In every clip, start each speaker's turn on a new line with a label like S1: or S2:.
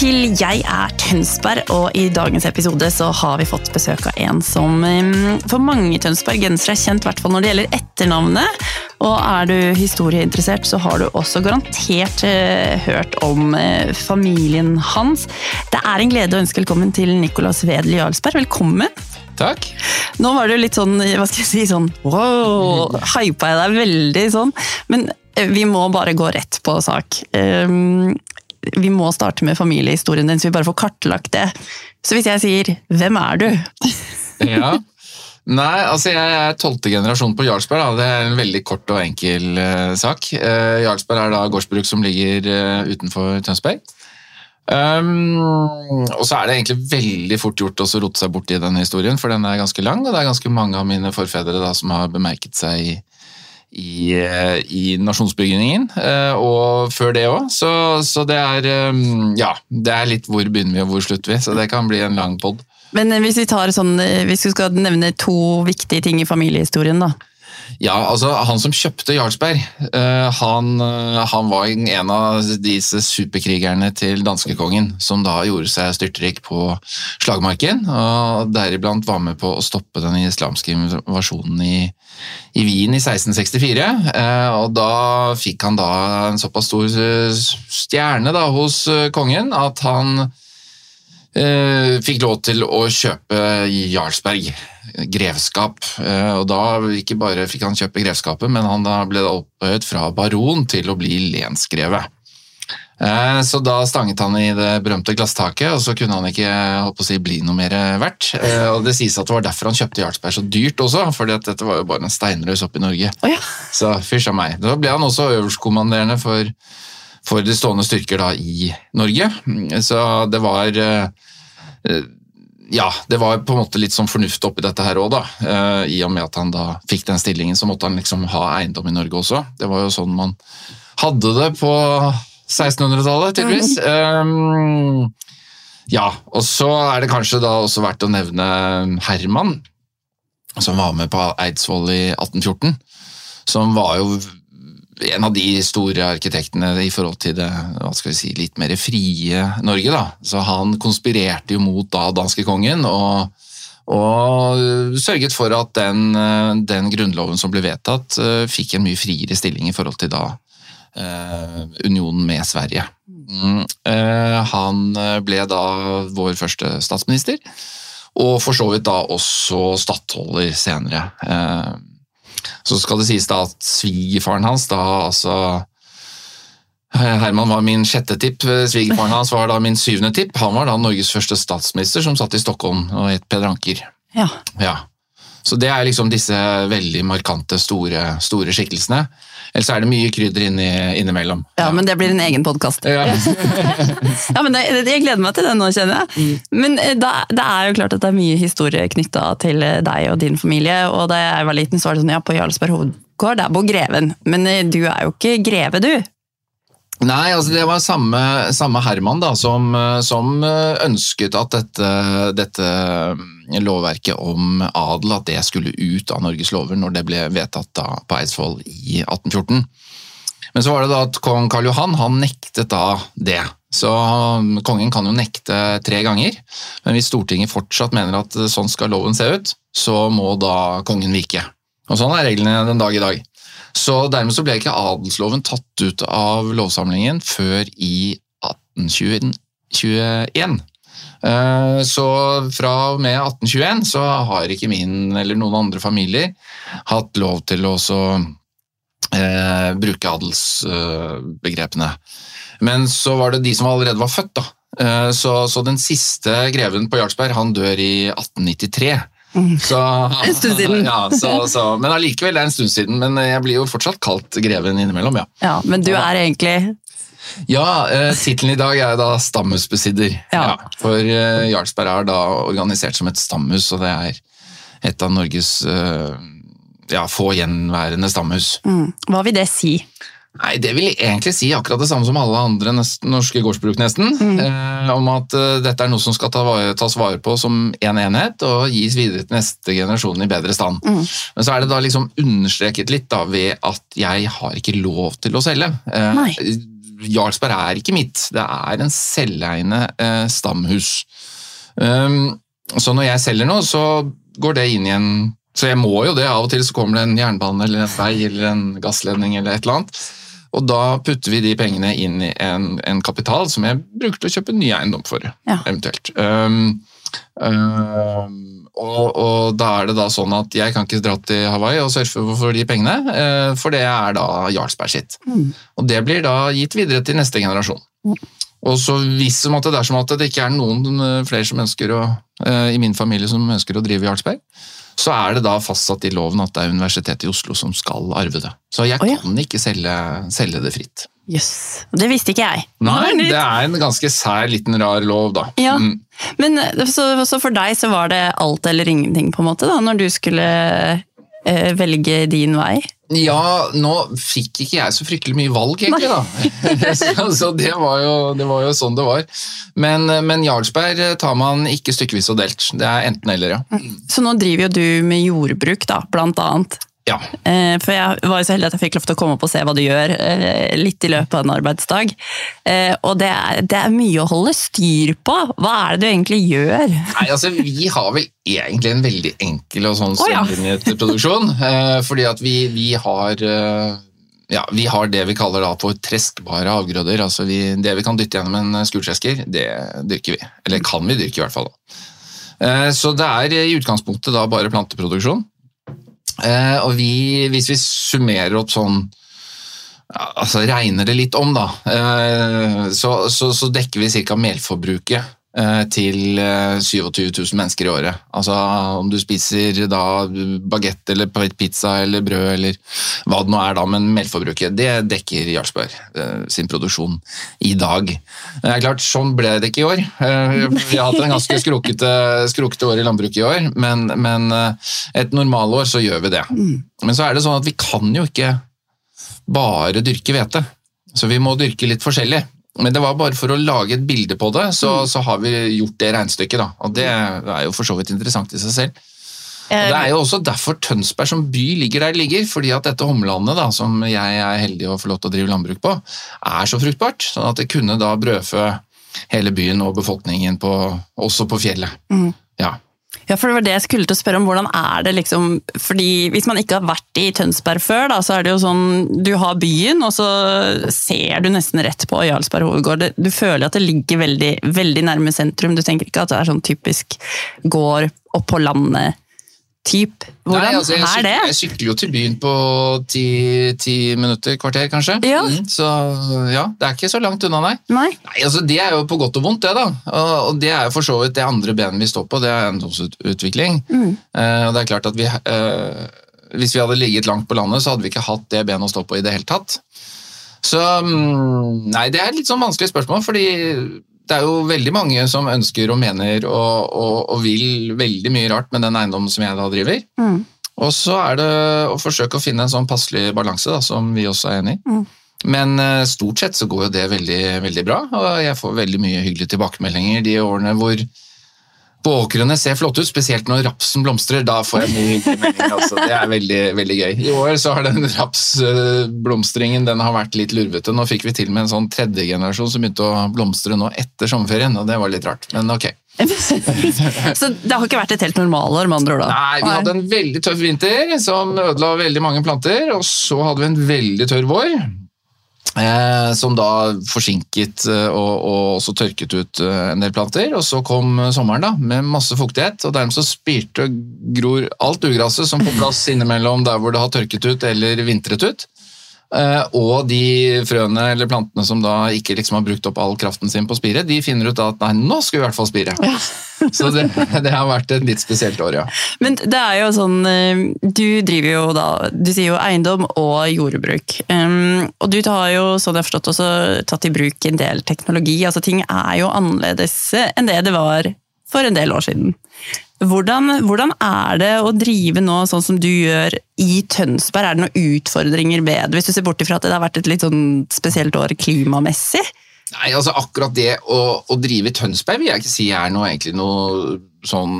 S1: Til Jeg er Tønsberg, og i dagens episode så har vi fått besøk av en som for mange tønsbergensere er kjent, i hvert fall når det gjelder etternavnet. Og er du historieinteressert, så har du også garantert eh, hørt om eh, familien hans. Det er en glede å ønske velkommen til Nicolas Wedel Jarlsberg. Velkommen.
S2: Takk.
S1: Nå var du litt sånn, hva skal jeg si, sånn wow, hypa jeg deg veldig sånn. Men eh, vi må bare gå rett på sak. Vi må starte med familiehistorien din, så vi bare får kartlagt det. Så hvis jeg sier 'Hvem er du?'
S2: Ja. Nei, altså jeg er tolvte generasjon på Jarlsberg. Da. Det er en veldig kort og enkel uh, sak. Uh, Jarlsberg er da gårdsbruk som ligger uh, utenfor Tønsberg. Um, og så er det egentlig veldig fort gjort å rote seg bort i den historien, for den er ganske lang, og det er ganske mange av mine forfedre da, som har bemerket seg i i, i nasjonsbyggingen, og før det òg. Så, så, det er Ja, det er litt hvor begynner vi og hvor slutter vi, så det kan bli en lang pod.
S1: Men hvis vi, sånn, hvis du skal nevne to viktige ting i familiehistorien, da?
S2: Ja, altså Han som kjøpte Jarlsberg, han, han, var en av disse superkrigerne til danskekongen, som da gjorde seg styrtrik på slagmarken, og deriblant var med på å stoppe den islamske invasjonen i, i Wien i 1664. og Da fikk han da en såpass stor stjerne da, hos kongen at han fikk lov til å kjøpe Jarlsberg grevskap. Og da ikke bare fikk han kjøpe grevskapet, men han ble opphøyet fra baron til å bli lensgreve. Så da stanget han i det berømte glasstaket, og så kunne han ikke å si, bli noe mer verdt. Og Det sies at det var derfor han kjøpte Jarlsberg så dyrt også, for dette var jo bare en steinrøys oppe i Norge.
S1: Oh, ja.
S2: Så fysj av meg. Da ble han også øverstkommanderende for for de stående styrker da i Norge. Så det var ja, det var på en måte litt sånn fornuft oppi dette her òg, da. I og med at han da fikk den stillingen, så måtte han liksom ha eiendom i Norge også. Det var jo sånn man hadde det på 1600-tallet, tydeligvis. Mm. ja, og så er det kanskje da også verdt å nevne Herman, som var med på Eidsvoll i 1814. Som var jo en av de store arkitektene i forhold til det hva skal vi si, litt mer frie Norge. da. Så Han konspirerte jo mot da danskekongen og, og sørget for at den, den, grunnloven som ble vedtatt, fikk en mye friere stilling i forhold til da eh, unionen med Sverige. Mm, eh, han ble da vår første statsminister, og for så vidt da også stattholder senere. Eh, så skal det sies da at svigerfaren hans, da altså Herman var min sjette tipp, svigerfaren hans var da min syvende tipp. Han var da Norges første statsminister som satt i Stockholm og het Peder Anker.
S1: Ja.
S2: ja. Så det er liksom disse veldig markante, store, store skikkelsene. Ellers er det mye krydder inni, innimellom.
S1: Ja, ja, men det blir en egen podkast. Ja. ja, men det, jeg gleder meg til det nå, kjenner jeg. Mm. Men da, det er jo klart at det er mye historie knytta til deg og din familie. Og da jeg var liten, så var det sånn ja, på Jarlsberg hovedgård, der bor greven. Men du er jo ikke greve, du?
S2: Nei, altså det var samme, samme Herman da, som, som, ønsket at dette, dette, lovverket om adel at det skulle ut av Norges lover når det ble vedtatt da på Eidsvoll i 1814. Men så var det da at kong Karl Johan han nektet da det. Så kongen kan jo nekte tre ganger, men hvis Stortinget fortsatt mener at sånn skal loven se ut, så må da kongen vike. Og Sånn er reglene den dag i dag. Så Dermed så ble ikke adelsloven tatt ut av lovsamlingen før i 1821. Eh, så fra og med 1821 så har ikke min eller noen andre familier hatt lov til å eh, bruke adelsbegrepene. Men så var det de som allerede var født, da. Eh, så, så den siste greven på Jarlsberg han dør i 1893.
S1: Så, en stund siden.
S2: Ja, så, så, men allikevel, det er en stund siden. Men jeg blir jo fortsatt kalt greven innimellom, ja.
S1: ja men du er egentlig
S2: Ja, eh, tittelen i dag er da stamhusbesidder. Ja. ja. for eh, Jarlsberg er da organisert som et stamhus, og det er et av Norges eh, ja, få gjenværende stamhus.
S1: Mm. Hva vil det si?
S2: Nei, Det vil egentlig si akkurat det samme som alle andre norske gårdsbruk, nesten. Mm. Eh, om at uh, dette er noe som skal ta vare, tas vare på som én en enhet og gis videre til neste generasjon i bedre stand. Mm. Men så er det da liksom understreket litt da ved at jeg har ikke lov til å selge. Eh, Jarlsberg er ikke mitt. Det er en selveiende eh, stamhus. Um, så når jeg selger noe, så går det inn i en Så jeg må jo det. Av og til så kommer det en jernbane eller en vei eller en gassledning eller et eller annet. Og da putter vi de pengene inn i en, en kapital som jeg bruker til å kjøpe ny eiendom for,
S1: Ja.
S2: eventuelt. Um, um, og, og da er det da sånn at jeg kan ikke dra til Hawaii og surfe for de pengene, eh, for det er da Jarlsberg sitt.
S1: Mm.
S2: Og det blir da gitt videre til neste generasjon. Og så hvis som at det er som at det ikke er noen eh, flere som ønsker å, eh, i min familie som ønsker å drive Jarlsberg, så er det da fastsatt i loven at det er Universitetet i Oslo som skal arve det. Så jeg
S1: oh, ja.
S2: kan ikke selge, selge det fritt.
S1: Jøss. Det visste ikke jeg.
S2: Nei, det er en ganske sær, liten rar lov, da.
S1: Ja.
S2: Mm.
S1: Men så, så for deg så var det alt eller ingenting, på en måte, da, når du skulle velge din vei?
S2: Ja, nå fikk ikke jeg så fryktelig mye valg, egentlig, da. så det, var jo, det var jo sånn det var. Men, men Jarlsberg tar man ikke stykkevis og delt. Det er enten-eller, ja.
S1: Så nå driver jo du med jordbruk, da, blant annet.
S2: Ja.
S1: Eh, For jeg var jo så heldig at jeg fikk lov til å komme opp og se hva du gjør, eh, litt i løpet av en arbeidsdag. Eh, Og det er, det er mye å holde styr på. Hva er det du egentlig gjør?
S2: Nei, altså Vi har vel egentlig en veldig enkel og sånn
S1: oh, ja.
S2: produksjon. eh, fordi at vi, vi har ja, vi har det vi kaller da for treskbare avgrøder. altså vi, Det vi kan dytte gjennom en skurtresker, det dyrker vi. Eller kan vi dyrke, i hvert fall. da. Så det er i utgangspunktet da bare planteproduksjon. Eh, Og vi, hvis vi summerer opp sånn altså Regner det litt om, da, eh, så, så, så dekker vi ca. melforbruket til eh, 27 000 mennesker i året. Altså om du spiser da bagett eller pizza eller brød eller hva det nå er da, men melkeforbruket, det dekker Jarlsberg eh, sin produksjon i dag. Det er klart, sånn ble det ikke i år. Eh, Vi har hatt en ganske skrukete, skrukete år i landbruket i år, men, men eh, et normalår så gjør vi det. Men så er det sånn at vi kan jo ikke bare dyrke hvete. Så vi må dyrke litt forskjellig. Men det var bare for å lage et bilde på det, så, så har vi gjort det regnestykket. Da. Og det er jo for så vidt interessant i seg selv. Og det er jo også derfor Tønsberg som by ligger der det ligger, fordi at dette omlandet da, som jeg er heldig å få lov til å drive landbruk på, er så fruktbart. Sånn at det kunne da brødfø hele byen og befolkningen på, også på fjellet.
S1: Mm.
S2: Ja.
S1: Ja, for det var det jeg skulle til å spørre om. Hvordan er det liksom Fordi hvis man ikke har vært i Tønsberg før, da, så er det jo sånn Du har byen, og så ser du nesten rett på Jarlsberg hovedgård. Du føler at det ligger veldig, veldig nærme sentrum. Du tenker ikke at det er sånn typisk gård opp på landet typ. Hvordan
S2: Nei, altså,
S1: er det?
S2: jeg sykler jo til byen på ti, ti minutter, kvarter kanskje.
S1: Ja.
S2: Mm, så ja, det er ikke så langt unna, nei.
S1: Nei?
S2: Nei, altså Det er jo på godt og vondt, det. da. Og, og det er jo for så vidt det andre benet vi står på, det er eiendomsutvikling.
S1: Mm.
S2: Eh, og det er klart at vi, eh, Hvis vi hadde ligget langt på landet, så hadde vi ikke hatt det benet å stå på i det hele tatt. Så mm, Nei, det er et litt sånn vanskelig spørsmål, fordi det er jo veldig mange som ønsker og mener og, og, og vil veldig mye rart med den eiendommen som jeg da driver.
S1: Mm.
S2: Og så er det å forsøke å finne en sånn passelig balanse, da, som vi også er enig i.
S1: Mm.
S2: Men eh, stort sett så går jo det veldig, veldig bra, og jeg får veldig mye hyggelige tilbakemeldinger de årene hvor på åkrene ser flotte ut, spesielt når rapsen blomstrer. Da får jeg mye hyggelig melding. Altså. Det er veldig, veldig gøy. I år så har den rapsblomstringen den har vært litt lurvete. Nå fikk vi til med en sånn tredje generasjon som begynte å blomstre nå etter sommerferien, og det var litt rart. Men ok.
S1: så det har ikke vært et helt normalår, med andre ord? da?
S2: Nei, vi hadde en veldig tøff vinter som ødela veldig mange planter, og så hadde vi en veldig tørr vår. Eh, som da forsinket eh, og, og også tørket ut eh, en del planter. Og så kom sommeren da, med masse fuktighet, og dermed så spirte og gror alt ugraset som får plass innimellom der hvor det har tørket ut eller vintret ut. Eh, og de frøene eller plantene som da ikke liksom har brukt opp all kraften sin på å spire, de finner ut at nei, nå skal vi i hvert fall spire. Så det, det har vært et litt spesielt år, ja.
S1: Men det er jo sånn eh, Du driver jo da Du sier jo eiendom og jordbruk. Og du har jo, sånn jeg har forstått, også tatt i bruk en del teknologi. Altså ting er jo annerledes enn det det var for en del år siden. Hvordan, hvordan er det å drive nå sånn som du gjør i Tønsberg? Er det noen utfordringer ved det, hvis du ser bort ifra at det har vært et litt sånn spesielt år klimamessig?
S2: Nei, altså akkurat det å, å drive i Tønsberg vil jeg ikke si er noe, egentlig noe sånn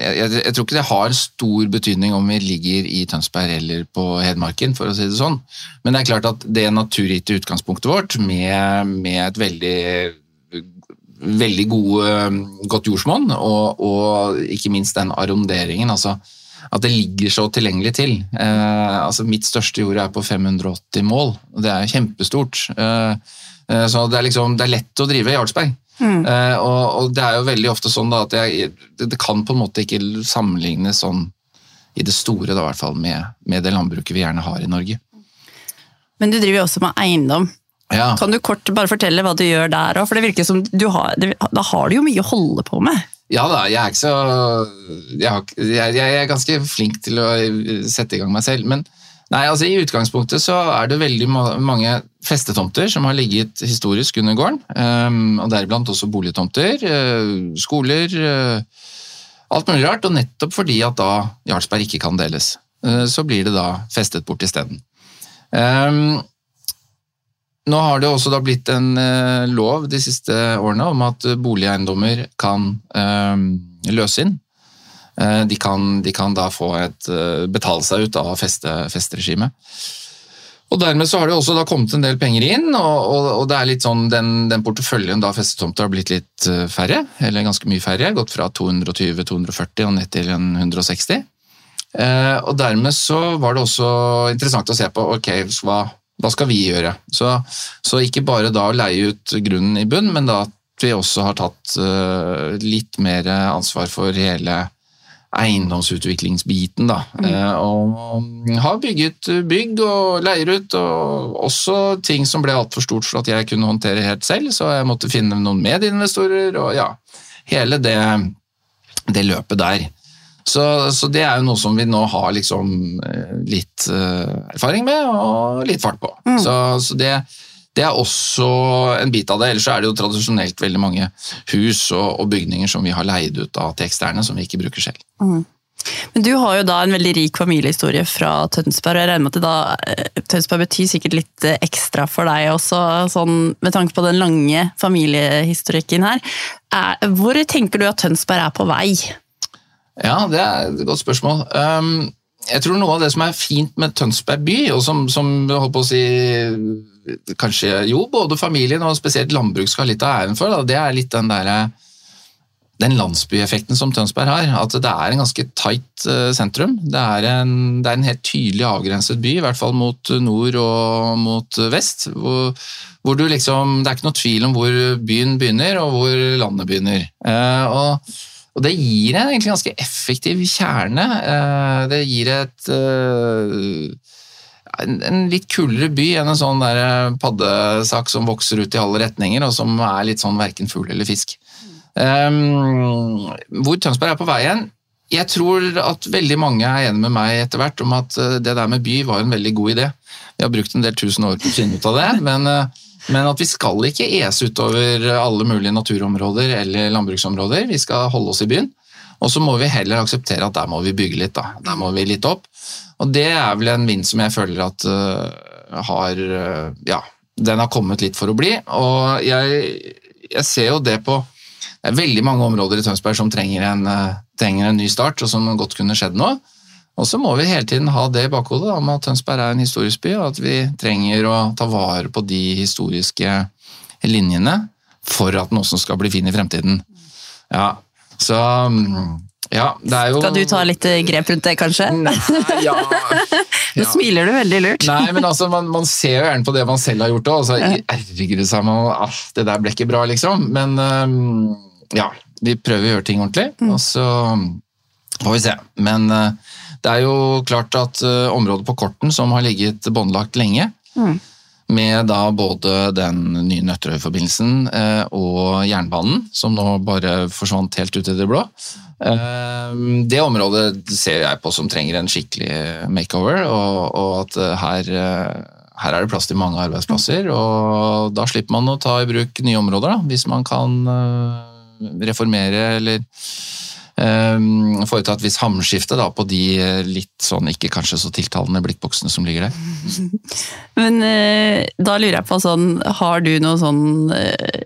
S2: jeg, jeg, jeg tror ikke det har stor betydning om vi ligger i Tønsberg eller på Hedmarken, for å si det sånn. Men det er klart at det naturgitte utgangspunktet vårt, med, med et veldig veldig gode, godt jordsmonn, og, og, ikke minst den arronderingen. altså At det ligger så tilgjengelig til. Eh, altså Mitt største jord er på 580 mål, og det er kjempestort. Eh, eh, så det er, liksom, det er lett å drive i Jarlsberg. Mm. Eh, og, og, det er jo veldig ofte sånn at jeg, det, kan på en måte ikke sammenlignes sånn i det store da, i hvert fall med, med, det landbruket vi gjerne har i Norge.
S1: Men du driver også med eiendom. Ja. Kan du kort bare fortelle hva du gjør der òg? For det virker som du har, da har du jo mye å holde på med?
S2: Ja da, jeg er så jeg, har, jeg, jeg, er ganske flink til å sette i gang meg selv. Men nei, altså i utgangspunktet så er det veldig mange festetomter som har ligget historisk under gården. Um, og deriblant også boligtomter, uh, skoler, uh, alt mulig rart. Og nettopp fordi at da Jarlsberg ikke kan deles, uh, så blir det da festet bort isteden. Um, nå har det også blitt en uh, lov de siste årene om at boligeiendommer kan uh, løse inn. Uh, de, kan, de, kan, da få et, betale seg ut av feste, festeregimet. Og Dermed så har det også kommet en del penger inn, og, og, og det er litt sånn, den, den porteføljen da festetomter har blitt litt færre, eller ganske mye færre. Gått fra 220-240 og ned til 160. og Dermed så var det også interessant å se på ok, hva, hva skal vi gjøre? Så, så, ikke bare da å leie ut grunnen i bunn, men da at vi også har tatt uh, litt mer ansvar for hele eiendomsutviklingsbiten. Da. Mm. Uh, og har bygget bygg og leier ut, og også ting som ble altfor stort for at jeg kunne håndtere helt selv, så jeg måtte finne noen medinvestorer, og ja, hele det, det løpet der. Så, så, det er jo noe som vi nå har liksom eh, litt uh, erfaring med og litt fart på. Mm. Så, så det, det, er også en bit av det. Ellers er det jo tradisjonelt veldig mange hus og, og, bygninger som vi har leid ut av til eksterne, som vi ikke bruker selv. Mm.
S1: Men Du har jo da en veldig rik familiehistorie fra Tønsberg. og jeg regner med at da, eh, Tønsberg betyr sikkert litt ekstra for deg også, sånn, med tanke på den lange familiehistorikken her. Er, hvor tenker du at Tønsberg er på vei?
S2: Ja, det er et godt spørsmål. Um, jeg tror noe av det som er fint med Tønsberg by, og som, som holdt på å si kanskje jo, både familien og spesielt landbruk skal ha litt av æren for, da, det er litt den derre den landsbyeffekten som Tønsberg har. At det er en ganske tight uh, sentrum. Det er, en, det er, en, helt tydelig avgrenset by, i hvert fall mot nord og mot vest. Hvor, hvor liksom, det er ikke noe tvil om hvor byen begynner og hvor landet begynner. Eh, og og det gir en egentlig ganske effektiv kjerne. Eh, det gir et eh, en litt kulere by enn en sånn der eh, paddesak som vokser ut i alle retninger, og som er litt sånn verken fugl eller fisk. Hvor Tønsberg er på vei hen? Jeg tror at veldig mange er enig med meg etter hvert om at det der med by var en veldig god idé. Vi har brukt en del tusen år på å finne ut av det, men men at vi skal ikke ese utover alle mulige naturområder eller landbruksområder. Vi skal holde oss i byen. Og så må vi heller akseptere at der må vi bygge litt. da. Der må vi litt opp. Og det er vel en vind som jeg føler at uh, har uh, Ja, den har kommet litt for å bli. Og jeg, jeg, ser jo det på Det er veldig mange områder i Tønsberg som trenger en, uh, trenger en ny start, og som godt kunne skjedd noe. Og så må vi hele tiden ha det i bakhodet om at Tønsberg er en historisk by, og at vi trenger å ta vare på de historiske linjene for at den også skal bli fin i fremtiden. Ja, så ja, det er jo
S1: Skal du ta litt grep rundt det, kanskje?
S2: Nei, ja.
S1: Nå smiler du veldig lurt.
S2: Nei, men altså, man, man ser jo gjerne på det man selv har gjort òg, og så det seg med at det der ble ikke bra, liksom. Men ja, vi prøver å gjøre ting ordentlig, mm. og så får vi se. Men det er jo klart at uh, området på Korten, som har ligget båndlagt lenge, mm. med da både den nye Nøtterøy-forbindelsen uh, og jernbanen, som nå bare forsvant helt ut i det blå, uh, det området ser jeg på som trenger en skikkelig makeover, og, og at her, her er det plass til mange arbeidsplasser, og da slipper man å ta i bruk nye områder, da, hvis man kan reformere eller foreta et visst hamskifte da, på de eh, litt sånn ikke kanskje så tiltalende blikkboksene som ligger der.
S1: Men uh, da lurer jeg på sånn, har du noe sånn uh,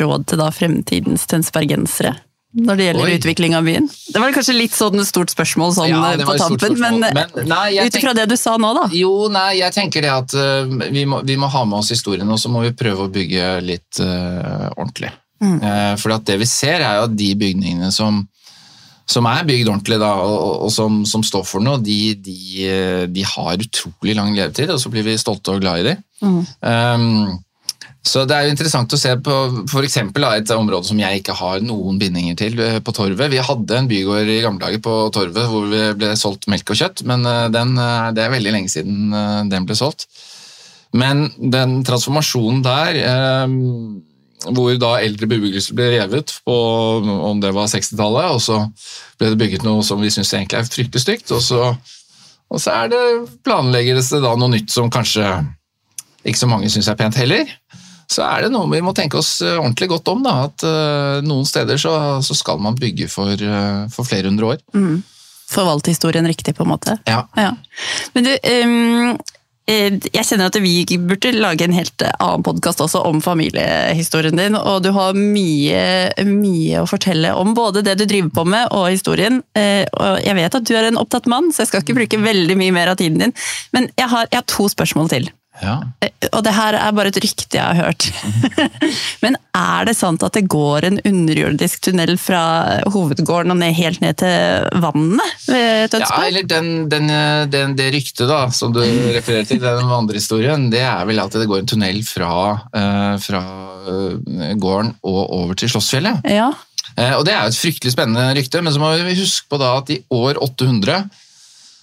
S1: råd til da fremtidens tønsbergensere? når det gjelder
S2: Oi.
S1: utvikling av byen? Det var kanskje litt sånn stort spørsmål sånn
S2: Ja,
S1: eh, på tampen, men.
S2: Men,
S1: ut ifra det du sa nå, da.
S2: Jo, nei, jeg tenker det at uh, vi, må, vi må ha med oss historien, og så må vi prøve å bygge litt uh, ordentlig.
S1: Mm.
S2: Uh, for at det vi ser, er jo at de bygningene som, som er bygd ordentlig, da, og, og- som, som står for noe, de, de, de har utrolig lang levetid, og så blir vi stolte og glad i dem.
S1: Mm.
S2: Um, så det er jo interessant å se på for eksempel, da, et område som jeg ikke har noen bindinger til, eh, på Torvet. Vi hadde en bygård i gamle dager på Torvet hvor vi ble solgt melk og kjøtt, men eh, den, eh, det er veldig lenge siden den ble solgt. Men den transformasjonen der, eh, hvor da eldre bebyggelse ble revet på om det var 60-tallet, og så ble det bygget noe som vi syns egentlig er fryktelig stygt, og så, og så er det, planlegges det da noe nytt som kanskje ikke så mange syns er pent heller. Så er det noe vi må tenke oss eh, ordentlig godt om. da, At uh, noen steder så, så skal man bygge for, uh, for flere hundre år.
S1: Mm. Forvalte historien riktig, på en måte.
S2: Ja.
S1: Ja. Men du, eh, jeg kjenner at vi burde lage en helt annen podkast også om familiehistorien din. Og du har mye, mye å fortelle om både det du driver på med og historien. Eh, Og jeg vet at du er en opptatt mann, så jeg skal ikke bruke veldig mye mer av tiden din. Men jeg har, jeg har to spørsmål til.
S2: Ja.
S1: Eh, Og det her er bare et rykte jeg har hørt. Men er det sant at det går en underjordisk tunnel fra hovedgården og ned, helt ned til vannet ved
S2: Ja, eller den, den, eh, den, Det ryktet da, som du refererer til, den vandrehistorien, det er vel at det går en tunnel fra, eh, fra gården og over til Slottsfjellet.
S1: Ja.
S2: Eh, Og Det er jo et fryktelig spennende rykte, men så må vi huske på da at i år 800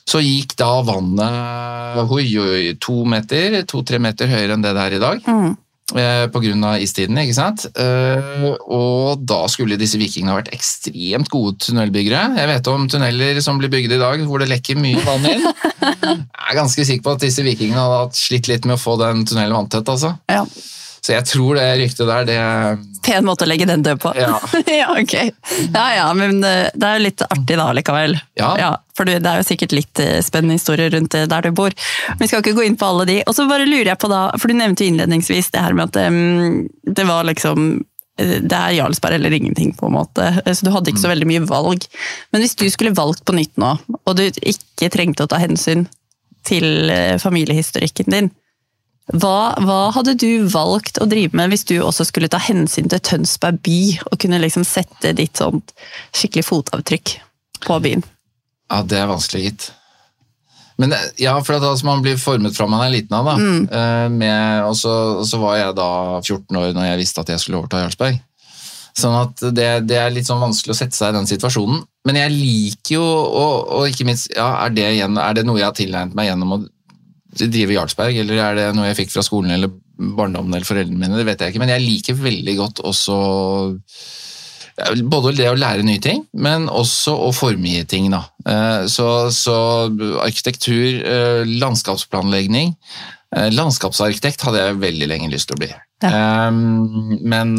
S2: så gikk da vannet oi, oi, to meter, to-tre meter høyere enn det det er i dag.
S1: Mm.
S2: Pga. På grunn av istiden, ikke sant? Eh, Og da skulle disse vikingene ha vært ekstremt gode tunnelbyggere. Jeg vet om tunneler som blir bygd i dag hvor det lekker mye vann inn. Jeg er ganske sikker på at disse vikingene hadde slitt litt med å få den tunnelen vanntett, altså.
S1: ja.
S2: Så jeg tror det ryktet der, det
S1: Pen måte å legge den død på.
S2: Ja.
S1: ja, ok. Ja ja, men eh, det er jo litt artig da likevel.
S2: Ja.
S1: for det er jo sikkert litt eh, spennende historier rundt eh, der du bor. Vi skal ikke gå inn på alle de. Og så bare lurer jeg på da, for du nevnte jo innledningsvis det her med at em, det var liksom eh, det er Jarlsberg eller ingenting, på en måte. Så du hadde ikke så veldig mye valg. Men hvis du skulle valgt på nytt nå, og du ikke trengte å ta hensyn til eh, familiehistorikken din, hva, hva hadde du valgt å drive med hvis du også skulle ta hensyn til Tønsberg by, og kunne liksom sette ditt sånt skikkelig fotavtrykk på byen?
S2: Ja, det er vanskelig, gitt. Men ja, for at altså, man blir formet fra man er liten av, da. Mm. med, og, så, og så var jeg da 14 år når jeg visste at jeg skulle overta Jarlsberg. Sånn at det, det er litt sånn vanskelig å sette seg i den situasjonen. Men jeg liker jo, og, og ikke minst, ja, er det, igjen, er det noe jeg har tilegnet meg gjennom å drive Jarlsberg, eller er det noe jeg fikk fra skolen eller barndommen eller foreldrene mine, det vet jeg ikke. Men jeg liker veldig godt også både det å lære nye ting, men også å formgi ting. Da. Eh, Så, så arkitektur, eh, landskapsplanlegging eh, Landskapsarkitekt hadde jeg veldig lenge lyst til å bli. Ja. Men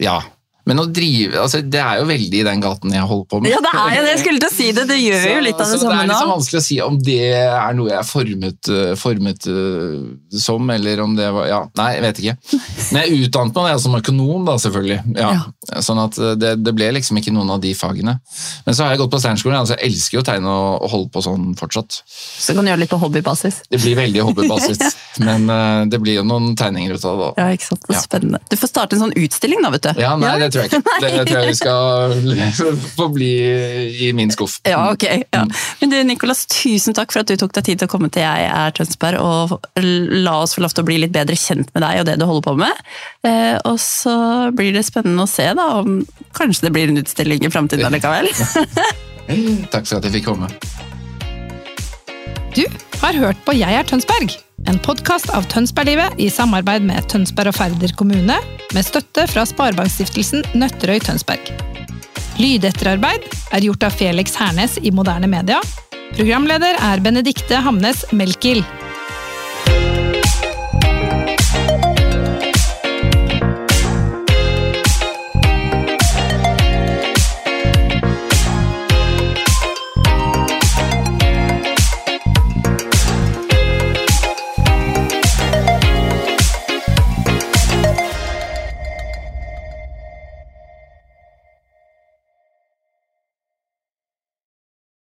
S2: ja. Men å drive altså Det er jo veldig i den gaten jeg holder på med.
S1: Ja, det er jo det! Jeg skulle til å si det! Det gjør jo litt av det samme
S2: så det er liksom vanskelig å si om det er noe jeg er formet, eh, formet eh, som, eller om det var ja, Nei, jeg vet ikke. Men jeg utdannet meg som økonom, da, selvfølgelig. Ja. Sånn at eh, det, det ble liksom ikke noen av de fagene. Men så har jeg gått på Steinerskolen, altså jeg elsker jo å tegne og, og holde på sånn fortsatt.
S1: Så kan du gjøre litt på hobbybasis.
S2: Det blir veldig hobbybasis, men uh, det blir jo noen tegninger ut av det.
S1: Ja, ikke sant? Det er
S2: Ja.
S1: Spennende. Du får starte en sånn utstilling da, vet du.
S2: Ja, nei, det tror jeg ikke. Det tror jeg vi skal få bli i min skuff.
S1: Ja, ok. Ja. Men du, Nicolas, tusen takk for at du tok deg tid til å komme til Jeg er Tønsberg, og la oss få lov til å bli litt bedre kjent med deg og det du holder på med. Eh, og så blir det spennende å se da, om kanskje det blir en utstilling i fremtiden allikevel.
S2: Takk for at jeg fikk komme.
S3: Du har hørt på Jeg er Tønsberg, en podkast av Tønsberglivet i samarbeid med Tønsberg og Færder kommune, med støtte fra Sparebankstiftelsen Nøtterøy Tønsberg. Lydetterarbeid er gjort av Felix Hernes i Moderne Media. Programleder er Benedikte Hamnes Melkild.